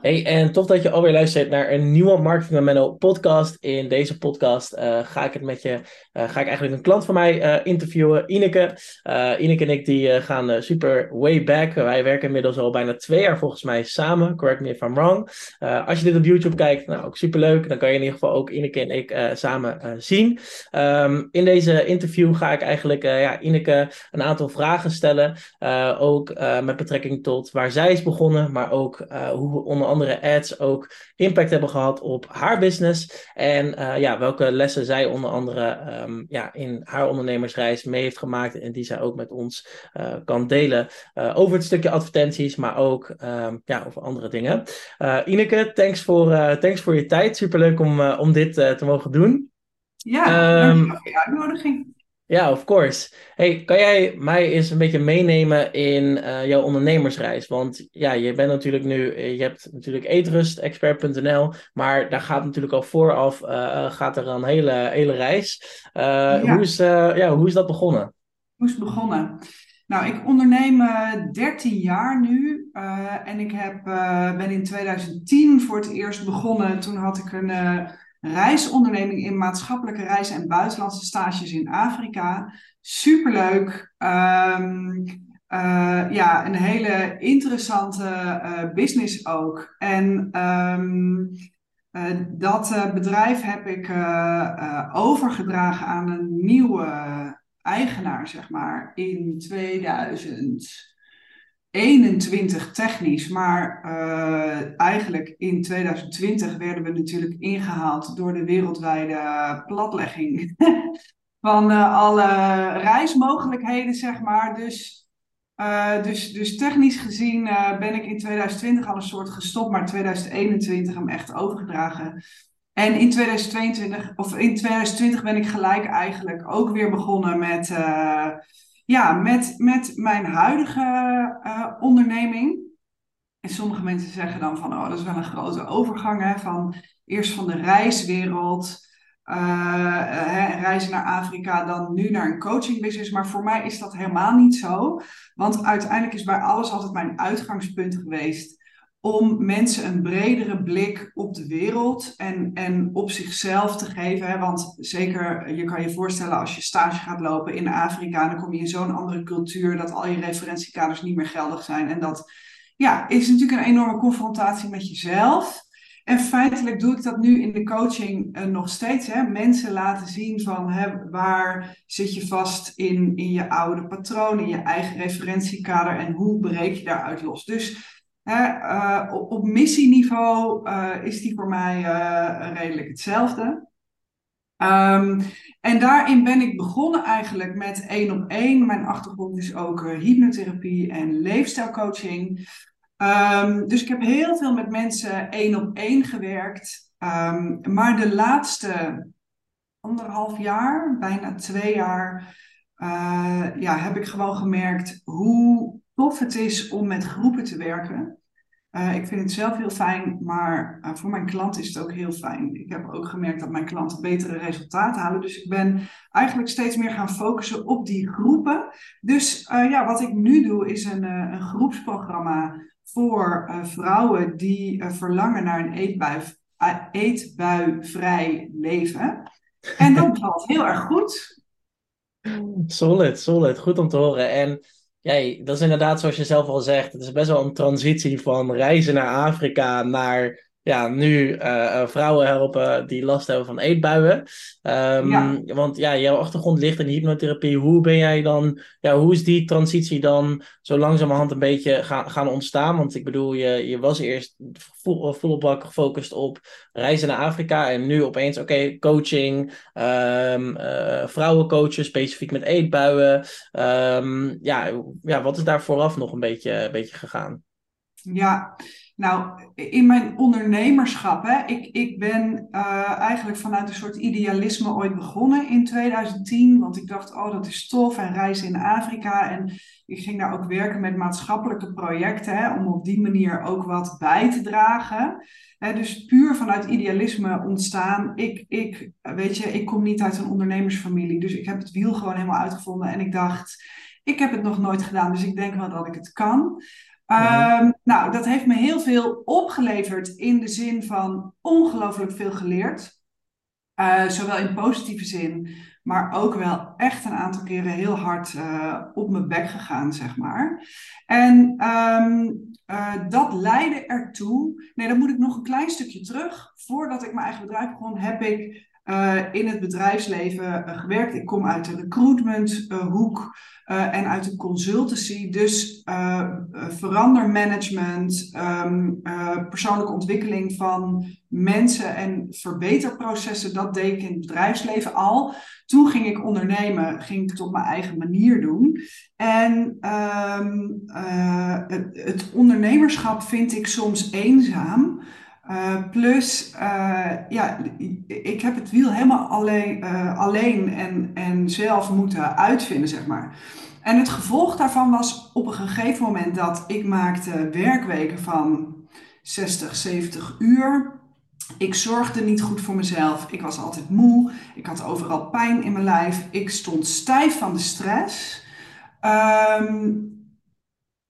Hey, en tof dat je alweer luistert naar een nieuwe Marketing Menno podcast. In deze podcast uh, ga ik het met je, uh, ga ik eigenlijk een klant van mij uh, interviewen, Ineke. Ineke en ik die gaan super way back. Wij werken inmiddels al bijna twee jaar volgens mij samen. Correct me if I'm wrong. als je dit op YouTube kijkt, nou ook super leuk. Dan kan je in ieder geval ook Ineke en ik samen zien. Um, in deze interview ga ik eigenlijk ja, Ineke een aantal vragen stellen. ook met betrekking tot waar zij is begonnen, maar ook hoe onder andere ads ook impact hebben gehad op haar business. En uh, ja, welke lessen zij onder andere um, ja, in haar ondernemersreis mee heeft gemaakt. En die zij ook met ons uh, kan delen uh, over het stukje advertenties, maar ook um, ja, over andere dingen. Ineke, thanks voor, thanks voor je tijd. Superleuk om, om dit te mogen doen. Ja, um, voor je uitnodiging. Ja, of course. Hey, kan jij mij eens een beetje meenemen in uh, jouw ondernemersreis? Want ja, je bent natuurlijk nu, eh, je hebt natuurlijk eetrustexpert.nl, maar daar gaat natuurlijk al vooraf, uh, gaat er een hele, hele reis. Uh, ja. Hoe, is, ja, hoe is dat begonnen? Hoe is het begonnen? Nou, ik onderneem 13 jaar nu en ik heb, ben in 2010 voor het eerst begonnen. Toen had ik een reisonderneming in maatschappelijke reizen en buitenlandse stages in Afrika. Superleuk. Um, uh, ja, een hele interessante uh, business ook. En um, uh, dat bedrijf heb ik overgedragen aan een nieuwe eigenaar, zeg maar, in 2000. 21 technisch, maar uh, eigenlijk in 2020 werden we natuurlijk ingehaald door de wereldwijde platlegging van uh, alle reismogelijkheden, zeg maar. Dus, uh, dus, dus technisch gezien ben ik in 2020 al een soort gestopt, maar 2021 hem echt overgedragen. En in 2022, of in 2020 ben ik gelijk eigenlijk ook weer begonnen met ja, met, met mijn huidige uh, onderneming. En sommige mensen zeggen dan van, oh, dat is wel een grote overgang, hè, van eerst van de reiswereld, uh, reizen naar Afrika, dan nu naar een coachingbusiness. Maar voor mij is dat helemaal niet zo. Want uiteindelijk is bij alles altijd mijn uitgangspunt geweest om mensen een bredere blik op de wereld en, en op zichzelf te geven. Hè? Want zeker, je kan je voorstellen als je stage gaat lopen in Afrika, dan kom je in zo'n andere cultuur dat al je referentiekaders niet meer geldig zijn. En dat ja, is natuurlijk een enorme confrontatie met jezelf. En feitelijk doe ik dat nu in de coaching uh, nog steeds. Hè? Mensen laten zien van hè, waar zit je vast in, in je oude patronen, in je eigen referentiekader en hoe breek je daaruit los. Dus uh, op, missieniveau uh, is die voor mij uh, redelijk hetzelfde. Um, en daarin ben ik begonnen eigenlijk met één op één. Mijn achtergrond is ook hypnotherapie en leefstijlcoaching. Um, dus ik heb heel veel met mensen één op één gewerkt. Um, maar de laatste anderhalf jaar, bijna twee jaar, ja, heb ik gewoon gemerkt hoe tof het is om met groepen te werken. Uh, ik vind het zelf heel fijn, maar uh, voor mijn klant is het ook heel fijn. Ik heb ook gemerkt dat mijn klanten betere resultaten halen. Dus ik ben eigenlijk steeds meer gaan focussen op die groepen. Dus uh, ja, wat ik nu doe is een, een groepsprogramma voor vrouwen die verlangen naar een eetbui, eetbuivrij leven. En dat valt heel erg goed. Solid, solid. Goed om te horen. En ja, dat is inderdaad zoals je zelf al zegt. Het is best wel een transitie van reizen naar Afrika naar ja, nu uh, vrouwen helpen die last hebben van eetbuien. Um, ja. Want ja, jouw achtergrond ligt in hypnotherapie. Hoe ben jij dan, ja, hoe is die transitie dan zo langzamerhand een beetje gaan, gaan ontstaan? Want ik bedoel, je, je was eerst vol, volle bak gefocust op reizen naar Afrika en nu opeens, oké, okay, coaching, um, uh, vrouwencoachen, specifiek met eetbuien. Um, ja, ja, wat is daar vooraf nog een beetje, een beetje gegaan? Ja, nou, in mijn ondernemerschap, hè, ik, ik ben uh, eigenlijk vanuit een soort idealisme ooit begonnen in 2010. Want ik dacht, oh, dat is tof en reizen in Afrika. En ik ging daar ook werken met maatschappelijke projecten, hè, om op die manier ook wat bij te dragen. Hè, dus puur vanuit idealisme ontstaan. Ik, ik, weet je, ik kom niet uit een ondernemersfamilie, dus ik heb het wiel gewoon helemaal uitgevonden. En ik dacht, ik heb het nog nooit gedaan, dus ik denk wel dat ik het kan. Ehm, nou, dat heeft me heel veel opgeleverd in de zin van ongelooflijk veel geleerd. Uh, zowel in positieve zin, maar ook wel echt een aantal keren heel hard uh, op mijn bek gegaan, zeg maar. En um, uh, dat leidde ertoe. Nee, dan moet ik nog een klein stukje terug. Voordat ik mijn eigen bedrijf begon, heb ik uh, in het bedrijfsleven uh, gewerkt. Ik kom uit de recruitmenthoek uh, en uit de consultancy. Dus verandermanagement, um, persoonlijke ontwikkeling van mensen en verbeterprocessen, dat deed ik in het bedrijfsleven al. Toen ging ik ondernemen, ging ik het op mijn eigen manier doen. En um, het, het ondernemerschap vind ik soms eenzaam. Uh, plus, uh, ja, ik heb het wiel helemaal alleen, uh, alleen en, en zelf moeten uitvinden, zeg maar. En het gevolg daarvan was op een gegeven moment dat ik maakte werkweken van 60, 70 uur. Ik zorgde niet goed voor mezelf. Ik was altijd moe. Ik had overal pijn in mijn lijf. Ik stond stijf van de stress. Um,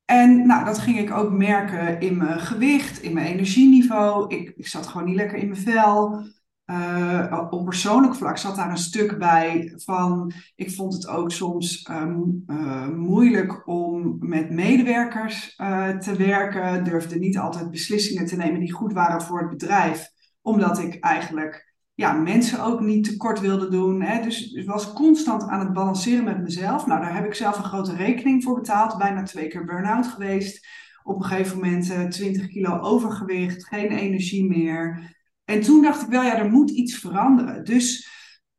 en nou, dat ging ik ook merken in mijn gewicht, in mijn energieniveau. Ik, ik zat gewoon niet lekker in mijn vel. Uh, op persoonlijk vlak zat daar een stuk bij van. Ik vond het ook soms um, uh, moeilijk om met medewerkers uh, te werken. Durfde niet altijd beslissingen te nemen die goed waren voor het bedrijf, omdat ik eigenlijk ja, mensen ook niet tekort wilde doen. Hè. Dus ik was constant aan het balanceren met mezelf. Nou, daar heb ik zelf een grote rekening voor betaald. Bijna twee keer burn-out geweest. Op een gegeven moment uh, 20 kilo overgewicht, geen energie meer. En toen dacht ik wel, ja, er moet iets veranderen. Dus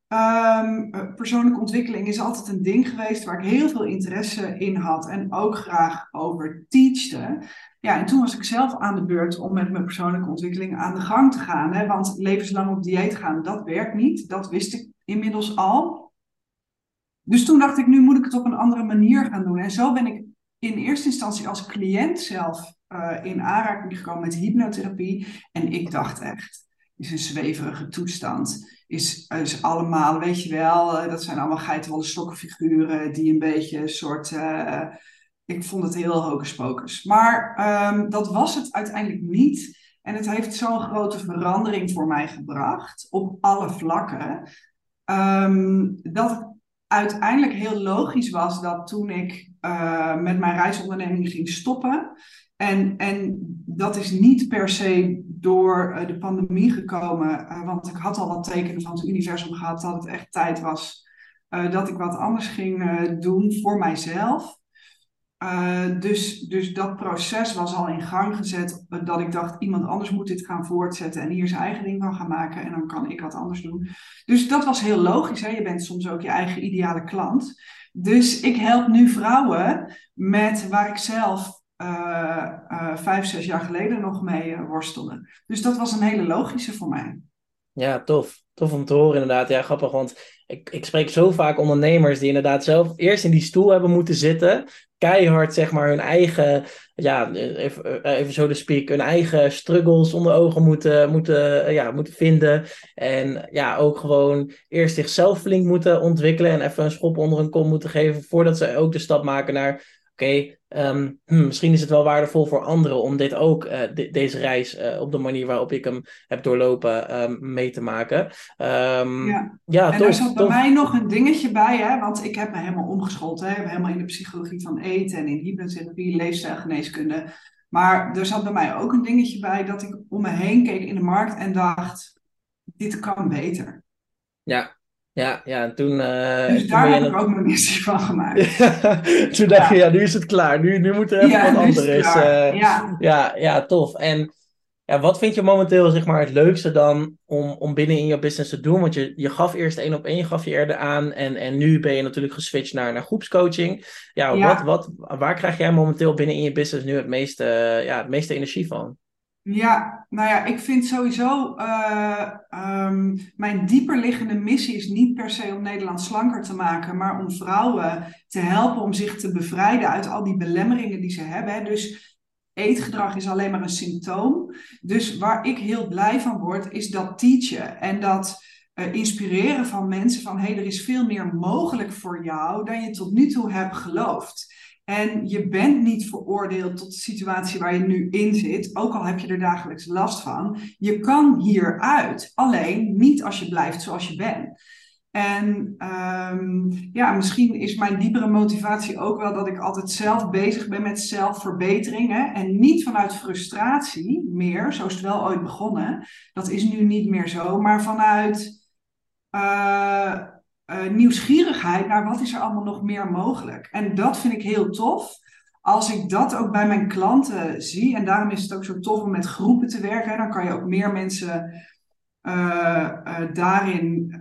um, persoonlijke ontwikkeling is altijd een ding geweest waar ik heel veel interesse in had. En ook graag over teachte. Ja, en toen was ik zelf aan de beurt om met mijn persoonlijke ontwikkeling aan de gang te gaan. Hè? Want levenslang op dieet gaan, dat werkt niet. Dat wist ik inmiddels al. Dus toen dacht ik, nu moet ik het op een andere manier gaan doen. En zo ben ik in eerste instantie als cliënt zelf uh, in aanraking gekomen met hypnotherapie. En ik dacht echt, is een zweverige toestand. Is, is allemaal, weet je wel, uh, dat zijn allemaal geitenwolle stokkenfiguren die een beetje een soort... Uh, ik vond het heel hocus pocus. Maar um, dat was het uiteindelijk niet. En het heeft zo'n grote verandering voor mij gebracht, op alle vlakken, um, dat het uiteindelijk heel logisch was dat toen ik uh, met mijn reisonderneming ging stoppen, en, en dat is niet per se door uh, de pandemie gekomen, uh, want ik had al wat tekenen van het universum gehad dat het echt tijd was uh, dat ik wat anders ging doen voor mijzelf. Dus, dus dat proces was al in gang gezet. Dat ik dacht, iemand anders moet dit gaan voortzetten en hier zijn eigen ding van gaan maken. En dan kan ik wat anders doen. Dus dat was heel logisch. Hè? Je bent soms ook je eigen ideale klant. Dus ik help nu vrouwen met waar ik zelf uh, uh, vijf, zes jaar geleden nog mee worstelde. Dus dat was een hele logische voor mij. Ja, tof. Tof om te horen inderdaad. Ja, grappig, want ik, ik spreek zo vaak ondernemers die inderdaad zelf eerst in die stoel hebben moeten zitten. Keihard, zeg maar, hun eigen, ja, even, even zo te speak, hun eigen struggles onder ogen moeten, moeten, ja, moeten vinden. En ja, ook gewoon eerst zichzelf flink moeten ontwikkelen en even een schop onder een kom moeten geven voordat ze ook de stap maken naar oké, okay, um, hm, misschien is het wel waardevol voor anderen om dit ook, uh, de, deze reis uh, op de manier waarop ik hem heb doorlopen um, mee te maken. Um, ja, ja en tof, er zat bij mij nog een dingetje bij, hè, want ik heb me helemaal omgeschoold, hè, helemaal in de psychologie van eten en in hypnotherapie, leefstijlgeneeskunde. Maar er zat bij mij ook een dingetje bij dat ik om me heen keek in de markt en dacht, dit kan beter. Ja, ja, ja, toen... Uh, dus daar heb ik ook mijn missie van gemaakt. toen dacht je, ja, nu is het klaar. Nu, nu moet er even ja, wat anders. Uh, ja. ja, ja, tof. En ja, wat vind je momenteel zeg maar, het leukste dan om, om binnen in je business te doen? Want je, je gaf eerst één op één, je gaf je eerder aan. En, en nu ben je natuurlijk geswitcht naar, naar groepscoaching. Ja, ja. Wat, wat, waar krijg jij momenteel binnen in je business nu het meeste, ja, het meeste energie van? Ja, nou ja, ik vind sowieso uh, um, mijn dieperliggende missie is niet per se om Nederland slanker te maken, maar om vrouwen te helpen om zich te bevrijden uit al die belemmeringen die ze hebben. Dus eetgedrag is alleen maar een symptoom. Dus waar ik heel blij van word, is dat teachen en dat uh, inspireren van mensen van hé, hey, er is veel meer mogelijk voor jou dan je tot nu toe hebt geloofd. En je bent niet veroordeeld tot de situatie waar je nu in zit, ook al heb je er dagelijks last van. Je kan hieruit, alleen niet als je blijft zoals je bent. En um, ja, misschien is mijn diepere motivatie ook wel dat ik altijd zelf bezig ben met zelfverbetering. Hè? En niet vanuit frustratie meer, zo is het wel ooit begonnen. Dat is nu niet meer zo, maar vanuit uh, uh, nieuwsgierigheid naar wat is er allemaal nog meer mogelijk. En dat vind ik heel tof. Als ik dat ook bij mijn klanten zie, en daarom is het ook zo tof om met groepen te werken, dan kan je ook meer mensen uh, daarin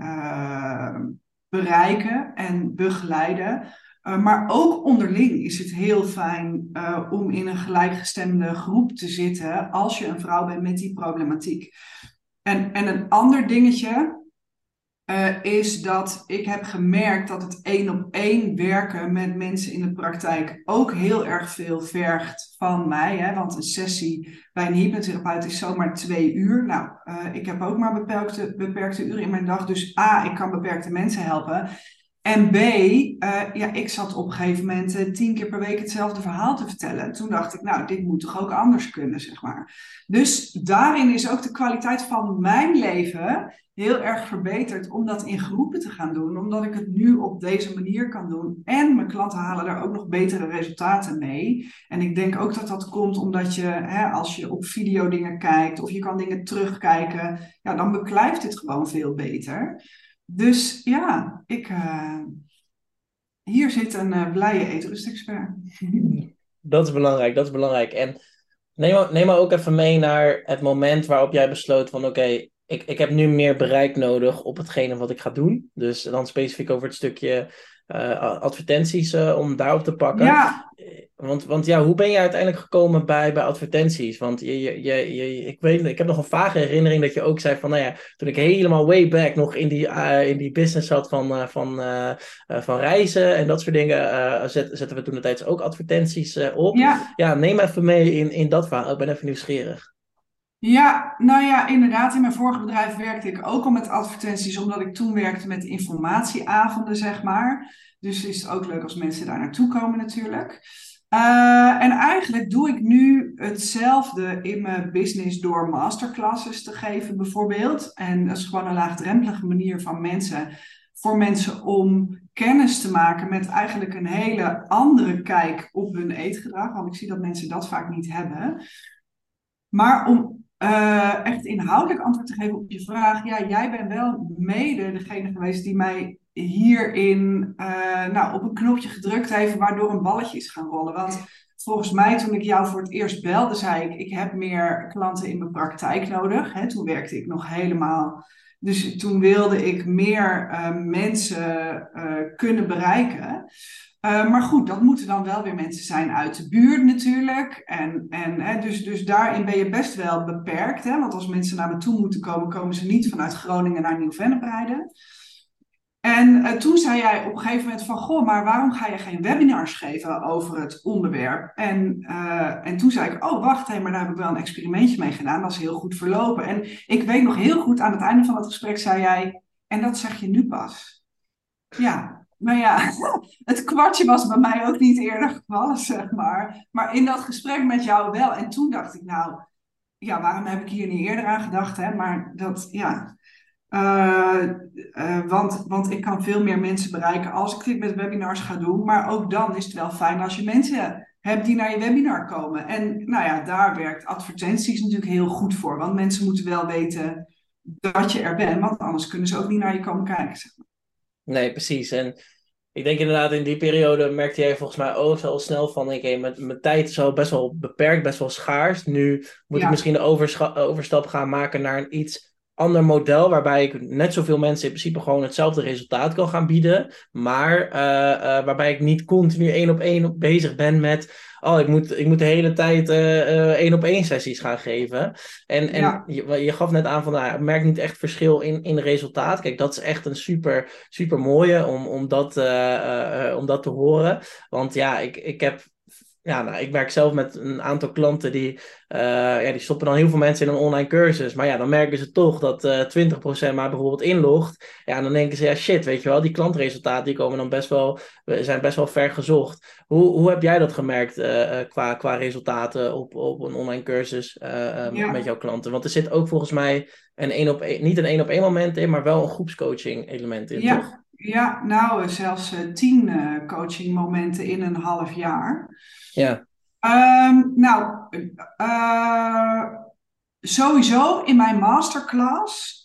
bereiken en begeleiden. maar ook onderling is het heel fijn om in een gelijkgestemde groep te zitten als je een vrouw bent met die problematiek. En, en een ander dingetje, uh, is dat ik heb gemerkt dat het één op één werken met mensen in de praktijk ook heel erg veel vergt van mij. Hè? Want een sessie bij een hypnotherapeut is zomaar twee uur. Nou, uh, ik heb ook maar beperkte, beperkte uren in mijn dag. Dus A, ik kan beperkte mensen helpen. En B, uh, ja, ik zat op een gegeven moment uh, tien keer per week hetzelfde verhaal te vertellen. Toen dacht ik, nou, dit moet toch ook anders kunnen, zeg maar. Dus daarin is ook de kwaliteit van mijn leven heel erg verbeterd om dat in groepen te gaan doen. Omdat ik het nu op deze manier kan doen. En mijn klanten halen daar ook nog betere resultaten mee. En ik denk ook dat dat komt omdat je, hè, als je op video dingen kijkt of je kan dingen terugkijken, ja, dan beklijft het gewoon veel beter. Dus ja, ik, uh, hier zit een uh, blije eetrustexpert. Dat is belangrijk, dat is belangrijk. En neem, neem maar ook even mee naar het moment waarop jij besloot van oké, okay, ik, ik heb nu meer bereik nodig op hetgene wat ik ga doen. Dus dan specifiek over het stukje uh, advertenties om daarop te pakken. Ja. Want, want ja, hoe ben je uiteindelijk gekomen bij, bij advertenties? Want je, je, je, ik, weet, ik heb nog een vage herinnering dat je ook zei van, nou ja, toen ik helemaal way back nog in die, uh, in die business zat van, van, van reizen en dat soort dingen, zet, zetten we toen de tijd ook advertenties op. Ja. ja, neem even mee in, in dat verhaal. Ik ben even nieuwsgierig. Ja, nou ja, inderdaad. In mijn vorige bedrijf werkte ik ook al met advertenties, omdat ik toen werkte met informatieavonden, zeg maar. Dus is het ook leuk als mensen daar naartoe komen natuurlijk. Uh, en eigenlijk doe ik nu hetzelfde in mijn business door masterclasses te geven, bijvoorbeeld. En dat is gewoon een laagdrempelige manier van mensen, voor mensen om kennis te maken met eigenlijk een hele andere kijk op hun eetgedrag. Want ik zie dat mensen dat vaak niet hebben. Maar om uh, echt inhoudelijk antwoord te geven op je vraag. Ja, jij bent wel mede degene geweest die mij hierin uh, nou, op een knopje gedrukt heeft, waardoor een balletje is gaan rollen. Want volgens mij, toen ik jou voor het eerst belde, zei ik: Ik heb meer klanten in mijn praktijk nodig. Hè, toen werkte ik nog helemaal. Dus toen wilde ik meer uh, mensen kunnen bereiken. Maar goed, dat moeten dan wel weer mensen zijn uit de buurt natuurlijk. En, en, hè, dus, dus daarin ben je best wel beperkt. Hè? Want als mensen naar me toe moeten komen, komen ze niet vanuit Groningen naar Nieuw-Vennep rijden. En uh, toen zei jij op een gegeven moment van, goh, maar waarom ga je geen webinars geven over het onderwerp? En, uh, en toen zei ik, oh wacht, hé, maar daar heb ik wel een experimentje mee gedaan. Dat is heel goed verlopen. En ik weet nog heel goed, aan het einde van het gesprek zei jij, en dat zeg je nu pas. Ja, maar ja, het kwartje was bij mij ook niet eerder gevallen, zeg maar. Maar in dat gesprek met jou wel. En toen dacht ik, nou, ja, waarom heb ik hier niet eerder aan gedacht? Hè? Maar dat, ja. Uh, uh, want, want ik kan veel meer mensen bereiken als ik dit met webinars ga doen. Maar ook dan is het wel fijn als je mensen hebt die naar je webinar komen. En nou ja, daar werkt advertenties natuurlijk heel goed voor. Want mensen moeten wel weten dat je er bent. Want anders kunnen ze ook niet naar je komen kijken. Zeg maar. Nee, precies. En ik denk inderdaad, in die periode merkte jij volgens mij ook zo snel van: oké, okay, mijn, tijd is al best wel beperkt, best wel schaars. Nu moet ja. ik misschien de overstap gaan maken naar een iets ander model, waarbij ik net zoveel mensen in principe gewoon hetzelfde resultaat kan gaan bieden, maar uh, uh, waarbij ik niet continu één op één bezig ben met oh, ik moet, ik moet de hele tijd uh, één op één sessies gaan geven. En, en ja. je, je, gaf net aan van, nou, ik merk niet echt verschil in, in resultaat. Kijk, dat is echt een super, super mooie om, om, dat, om dat te horen. Want ja, ik, ik heb ja, nou, ik werk zelf met een aantal klanten die, uh, ja, die stoppen dan heel veel mensen in een online cursus. Maar ja, dan merken ze toch dat uh, eh, 20% maar bijvoorbeeld inlogt. Ja, en dan denken ze, ja shit, weet je wel, die klantresultaten die komen dan best wel, zijn best wel ver gezocht. Hoe, hoe heb jij dat gemerkt uh, qua, qua resultaten op, op een online cursus ja. met jouw klanten? Want er zit ook volgens mij een één op één, niet een één op één moment in, maar wel een groepscoaching element in, ja. toch? Ja, nou zelfs uh, tien uh, coachingmomenten in een half jaar. Ja. Um, nou, uh, sowieso in mijn masterclass,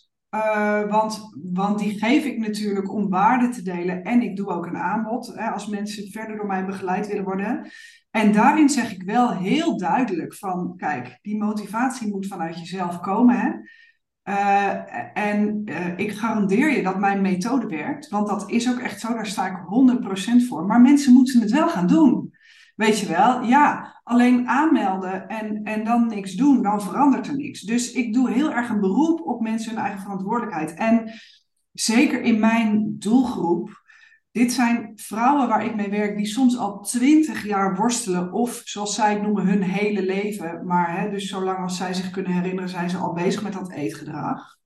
want, want die geef ik natuurlijk om waarde te delen en ik doe ook een aanbod hè, als mensen verder door mij begeleid willen worden. En daarin zeg ik wel heel duidelijk van, kijk, die motivatie moet vanuit jezelf komen. Hè? Uh, en uh, ik garandeer je dat mijn methode werkt, want dat is ook echt zo, daar sta ik 100% voor. Maar mensen moeten het wel gaan doen. Weet je wel, ja, alleen aanmelden en, en dan niks doen, dan verandert er niks. Dus ik doe heel erg een beroep op mensen hun eigen verantwoordelijkheid. En zeker in mijn doelgroep dit zijn vrouwen waar ik mee werk die soms al twintig jaar worstelen of zoals zij het noemen hun hele leven. Maar hè, dus zolang als zij zich kunnen herinneren zijn ze al bezig met dat eetgedrag.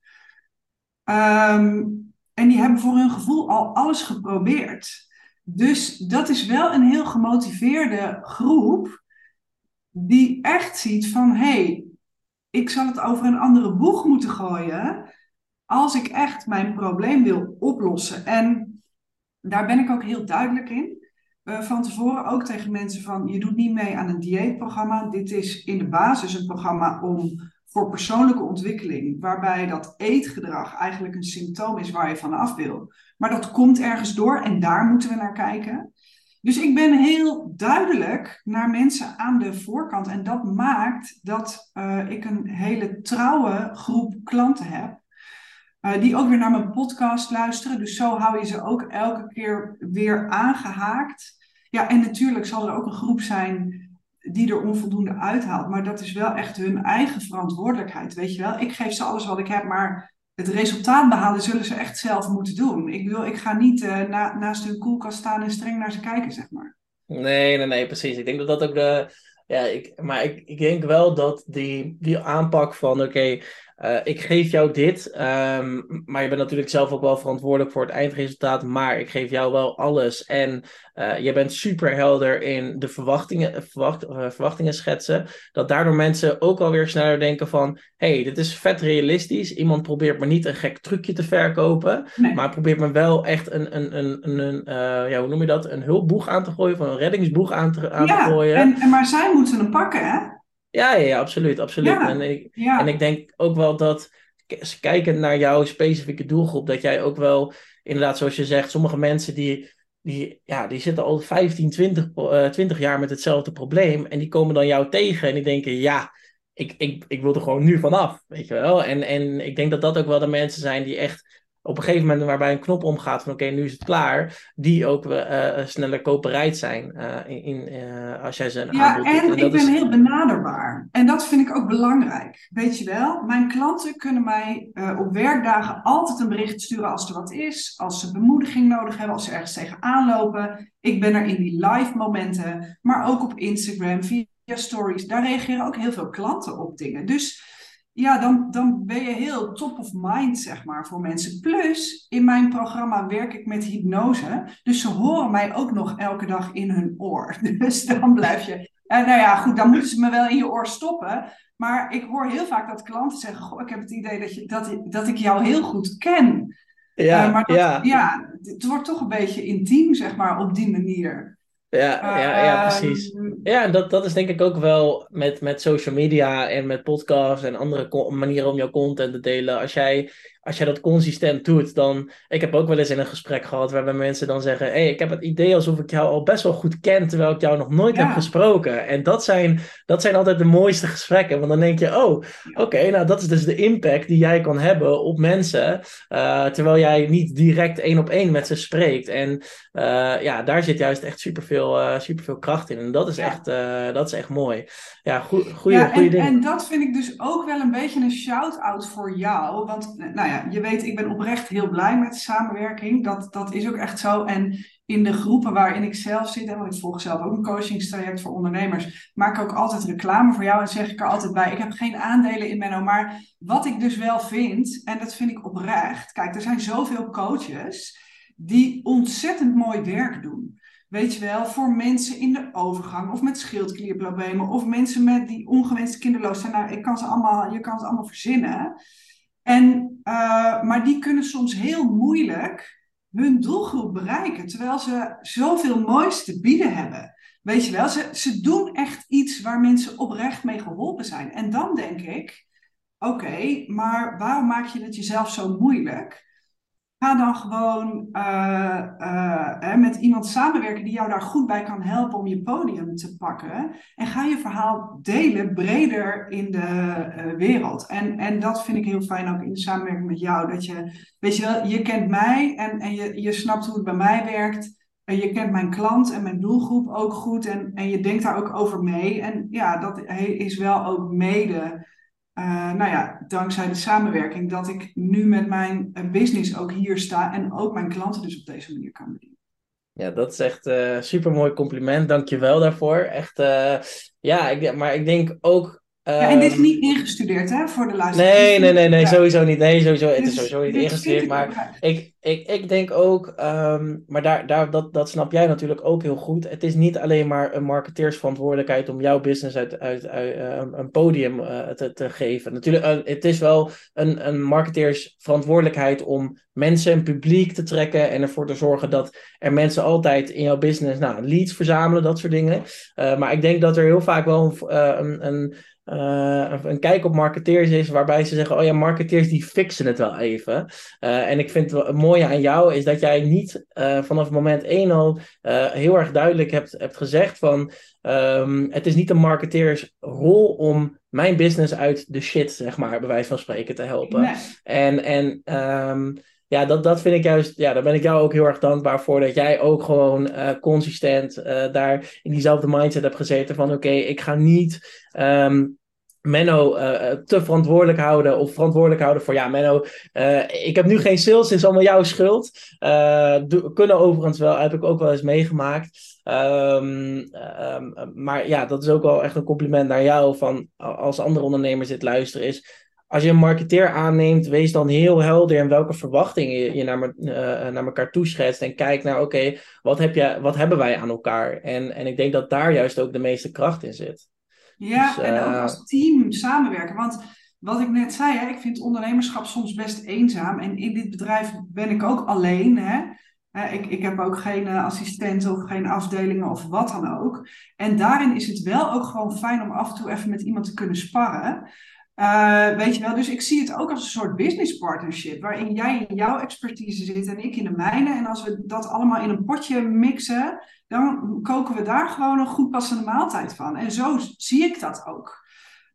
Um, en die hebben voor hun gevoel al alles geprobeerd. Dus dat is wel een heel gemotiveerde groep die echt ziet van hé, hey, ik zal het over een andere boeg moeten gooien als ik echt mijn probleem wil oplossen. En daar ben ik ook heel duidelijk in. Uh, van tevoren ook tegen mensen van, je doet niet mee aan een dieetprogramma. Dit is in de basis een programma om voor persoonlijke ontwikkeling, waarbij dat eetgedrag eigenlijk een symptoom is waar je van af wil. Maar dat komt ergens door en daar moeten we naar kijken. Dus ik ben heel duidelijk naar mensen aan de voorkant en dat maakt dat uh, ik een hele trouwe groep klanten heb uh, die ook weer naar mijn podcast luisteren. Dus zo hou je ze ook elke keer weer aangehaakt. Ja, en natuurlijk zal er ook een groep zijn die er onvoldoende uithaalt. Maar dat is wel echt hun eigen verantwoordelijkheid, weet je wel. Ik geef ze alles wat ik heb, maar het resultaat behalen zullen ze echt zelf moeten doen. Ik bedoel, ik ga niet na, naast hun koelkast staan en streng naar ze kijken, zeg maar. Nee, nee, nee, precies. Ik denk dat dat ook de... Ja, ik, maar ik, ik denk wel dat die, die aanpak van, oké, uh, ik geef jou dit, um, maar je bent natuurlijk zelf ook wel verantwoordelijk voor het eindresultaat. Maar ik geef jou wel alles. En uh, je bent super helder in de verwachtingen, verwacht, uh, verwachtingen schetsen. Dat daardoor mensen ook alweer sneller denken van... hey, dit is vet realistisch. Iemand probeert me niet een gek trucje te verkopen. Nee. Maar probeert me wel echt een, een, een, een, een ja, hoe noem je dat? Een hulpboeg aan te gooien. Van een reddingsboeg aan te, aan ja, te gooien. En, en maar zij moeten hem pakken, hè? Ja, ja, ja, absoluut. absoluut. Ja, en, ik, ja. en ik denk ook wel dat, k- kijkend naar jouw specifieke doelgroep, dat jij ook wel, inderdaad, zoals je zegt, sommige mensen die, die, ja, die zitten al 15, 20, eh, 20 jaar met hetzelfde probleem. En die komen dan jou tegen en die denken, ja, ik, ik, ik wil er gewoon nu vanaf, weet je wel. En, en ik denk dat dat ook wel de mensen zijn die echt op een gegeven moment waarbij een knop omgaat van oké, nu is het klaar, die ook uh, sneller koopbereid zijn uh, in, uh, als jij ze een ja, aanbod en, doet. en ik ben is... heel benaderbaar. En dat vind ik ook belangrijk. Weet je wel, mijn klanten kunnen mij op werkdagen altijd een bericht sturen als er wat is, als ze bemoediging nodig hebben, als ze ergens tegenaan lopen. Ik ben er in die live momenten, maar ook op Instagram, via stories. Daar reageren ook heel veel klanten op dingen. Dus ja, dan, dan ben je heel top of mind, zeg maar, voor mensen. Plus, in mijn programma werk ik met hypnose. Dus ze horen mij ook nog elke dag in hun oor. Dus dan blijf je... En nou ja, goed, dan moeten ze me wel in je oor stoppen. Maar ik hoor heel vaak dat klanten zeggen... Goh, ik heb het idee dat, je, dat, dat ik jou heel goed ken. Ja, uh, maar dat, ja. ja, het wordt toch een beetje intiem, zeg maar, op die manier. Ja, ja, ja, precies. Ehm, Ja, en dat, dat is denk ik ook wel met, met social media en met podcasts en andere manieren om jouw content te delen. Als jij, als jij dat consistent doet, dan... Ik heb ook wel eens in een gesprek gehad waarbij mensen dan zeggen... hey, ik heb het idee alsof ik jou al best wel goed ken, terwijl ik jou nog nooit Ja. heb gesproken. En dat zijn, dat zijn altijd de mooiste gesprekken, want dan denk je... oh, oké, nou dat is dus de impact die jij kan hebben op mensen... eh, terwijl jij niet direct één op één met ze spreekt. En eh, ja, daar zit juist echt superveel, eh superveel kracht in. En dat is, Ja. echt, dat is echt mooi. Ja, goede Ja, goeie en, dingen. en dat vind ik dus ook wel een beetje een shout-out voor jou. Want nou ja, ja, je weet, ik ben oprecht heel blij met de samenwerking. Dat, dat is ook echt zo. En in de groepen waarin ik zelf zit, en want ik volg zelf ook een coachingstraject voor ondernemers, maak ik ook altijd reclame voor jou en zeg ik er altijd bij, ik heb geen aandelen in Menno, maar wat ik dus wel vind, en dat vind ik oprecht, kijk, er zijn zoveel coaches die ontzettend mooi werk doen. Weet je wel, voor mensen in de overgang of met schildklierproblemen of mensen met die ongewenst kinderloos zijn. Nou, ik kan ze allemaal, je kan ze allemaal verzinnen. En, uh, maar die kunnen soms heel moeilijk hun doelgroep bereiken, terwijl ze zoveel moois te bieden hebben. Weet je wel, ze, ze doen echt iets waar mensen oprecht mee geholpen zijn. En dan denk ik, oké, maar waarom maak je het jezelf zo moeilijk? Ga dan gewoon uh, uh, met iemand samenwerken die jou daar goed bij kan helpen om je podium te pakken. En ga je verhaal delen breder in de uh, wereld. En, en dat vind ik heel fijn ook in de samenwerking met jou. Dat je, weet je wel, je kent mij en, en je, je snapt hoe het bij mij werkt. En je kent mijn klant en mijn doelgroep ook goed. En, en je denkt daar ook over mee. En ja, dat is wel ook mede uh, nou ja, dankzij de samenwerking dat ik nu met mijn uh, business ook hier sta en ook mijn klanten dus op deze manier kan bedienen. Ja, dat is echt een uh, super mooi compliment. Dank je wel daarvoor. Echt, ja, ik, maar ik denk ook ja, en dit is ehm, niet ingestudeerd, hè, voor de luisteraars. Nee, nee, nee, nee, sowieso niet. Nee, sowieso, het is sowieso niet ingestudeerd. Maar ik, ik, ik denk ook, um, maar daar, daar, dat, dat snap jij natuurlijk ook heel goed. Het is niet alleen maar een marketeersverantwoordelijkheid om jouw business uit, uit, uit uh, een podium uh, te, te geven. Natuurlijk, uh, het is wel een, een marketeersverantwoordelijkheid om mensen en publiek te trekken en ervoor te zorgen dat er mensen altijd in jouw business nou, leads verzamelen, dat soort dingen. maar ik denk dat er heel vaak wel een, een, een een kijk op marketeers is waarbij ze zeggen: Oh ja, marketeers die fixen het wel even. En ik vind het mooie aan jou is dat jij niet uh, vanaf moment 1 al heel erg duidelijk hebt, hebt gezegd: van um, het is niet een marketeers rol om mijn business uit de shit, zeg maar, bij wijze van spreken te helpen. Nee. En, en um, ja, dat, dat vind ik juist, ja, daar ben ik jou ook heel erg dankbaar voor. Dat jij ook gewoon uh, consistent uh, daar in diezelfde mindset hebt gezeten van oké, okay, ik ga niet um, Menno uh, te verantwoordelijk houden of verantwoordelijk houden voor ja, Menno, ik heb nu geen sales, het is allemaal jouw schuld. Kunnen overigens wel, heb ik ook wel eens meegemaakt. Um, um, maar ja, dat is ook wel echt een compliment naar jou van als andere ondernemers dit luisteren is als je een marketeer aanneemt, wees dan heel helder in welke verwachtingen je, naar, me, naar elkaar toeschetst. En kijk naar, oké, wat wat, wat hebben wij aan elkaar? En, en ik denk dat daar juist ook de meeste kracht in zit. Ja, dus, en ook eh, als team samenwerken. Want wat ik net zei, hè, ik vind ondernemerschap soms best eenzaam. En in dit bedrijf ben ik ook alleen. Hè. Ik, ik heb ook geen assistenten of geen afdelingen of wat dan ook. En daarin is het wel ook gewoon fijn om af en toe even met iemand te kunnen sparren. Uh, weet je wel, dus ik zie het ook als een soort business partnership, waarin jij in jouw expertise zit en ik in de mijne. En als we dat allemaal in een potje mixen, dan koken we daar gewoon een goed passende maaltijd van. En zo zie ik dat ook.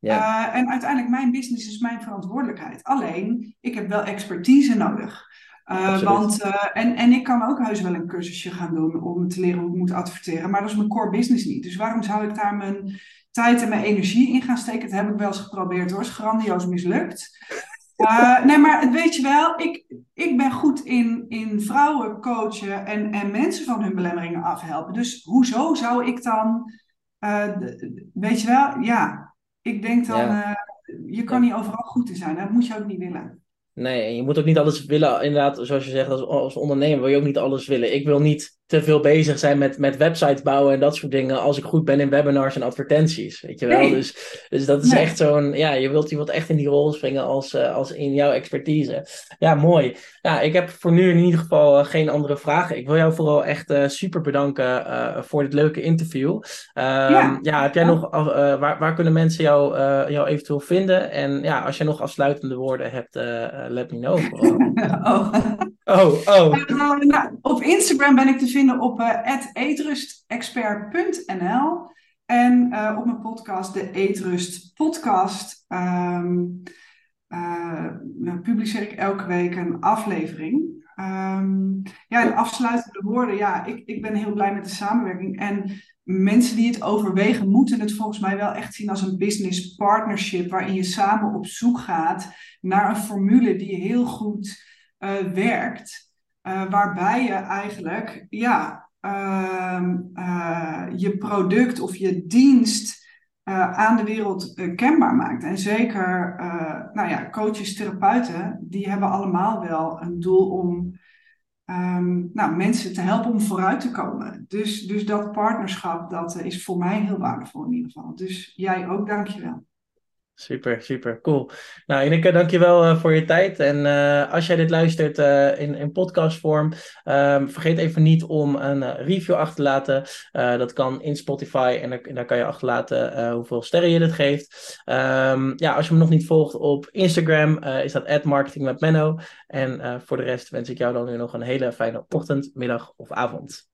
Ja. Uh, en uiteindelijk, mijn business is mijn verantwoordelijkheid. Alleen, ik heb wel expertise nodig. Uh, want, uh, en, en ik kan ook heus wel een cursusje gaan doen om te leren hoe ik moet adverteren, maar dat is mijn core business niet. Dus waarom zou ik daar mijn tijd en mijn energie in gaan steken. Dat heb ik wel eens geprobeerd hoor. is grandioos mislukt. Uh, nee, maar weet je wel, ik, ik ben goed in, in vrouwen coachen en, en mensen van hun belemmeringen afhelpen. Dus hoezo zou ik dan, uh, weet je wel, ja, ik denk dan, ja. uh, je kan niet overal goed in zijn. Dat moet je ook niet willen. Nee, en je moet ook niet alles willen. Inderdaad, zoals je zegt, als, als ondernemer wil je ook niet alles willen. Ik wil niet te veel bezig zijn met, met websites bouwen en dat soort dingen. als ik goed ben in webinars en advertenties. Weet je wel? Nee. Dus, dus dat is nee. echt zo'n. Ja, je wilt, je wilt echt in die rol springen als, uh, als in jouw expertise. Ja, mooi. Ja, ik heb voor nu in ieder geval uh, geen andere vragen. Ik wil jou vooral echt uh, super bedanken voor dit leuke interview. Um, ja. ja. heb jij nog. waar, waar kunnen mensen jou, jou eventueel vinden? En ja, als je nog afsluitende woorden hebt, let me know. oh. Oh, oh. nou, op Instagram ben ik te vinden op eetrustexpert.nl en uh, op mijn podcast, de Eetrust Podcast, um, uh, publiceer ik elke week een aflevering. Um, ja, de afsluitende woorden. Ja, ik, ik ben heel blij met de samenwerking. En mensen die het overwegen, moeten het volgens mij wel echt zien als een business partnership, waarin je samen op zoek gaat naar een formule die heel goed werkt. Uh, waarbij je eigenlijk ja, uh, je product of je dienst aan de wereld kenbaar maakt. En zeker nou ja, coaches, therapeuten, die hebben allemaal wel een doel om um, nou, mensen te helpen om vooruit te komen. Dus, dus dat partnerschap, dat is voor mij heel waardevol in ieder geval. Dus jij ook, dankjewel. Super, super, cool. Nou, Ineke, dankjewel uh, voor je tijd. En uh, als jij dit luistert uh, in, in podcastvorm, um, vergeet even niet om een review achter te laten. dat kan in Spotify en daar, kan je achterlaten hoeveel sterren je dit geeft. Um, ja, als je me nog niet volgt op Instagram, is dat marketing met Menno. En voor de rest wens ik jou dan nu nog een hele fijne ochtend, middag of avond.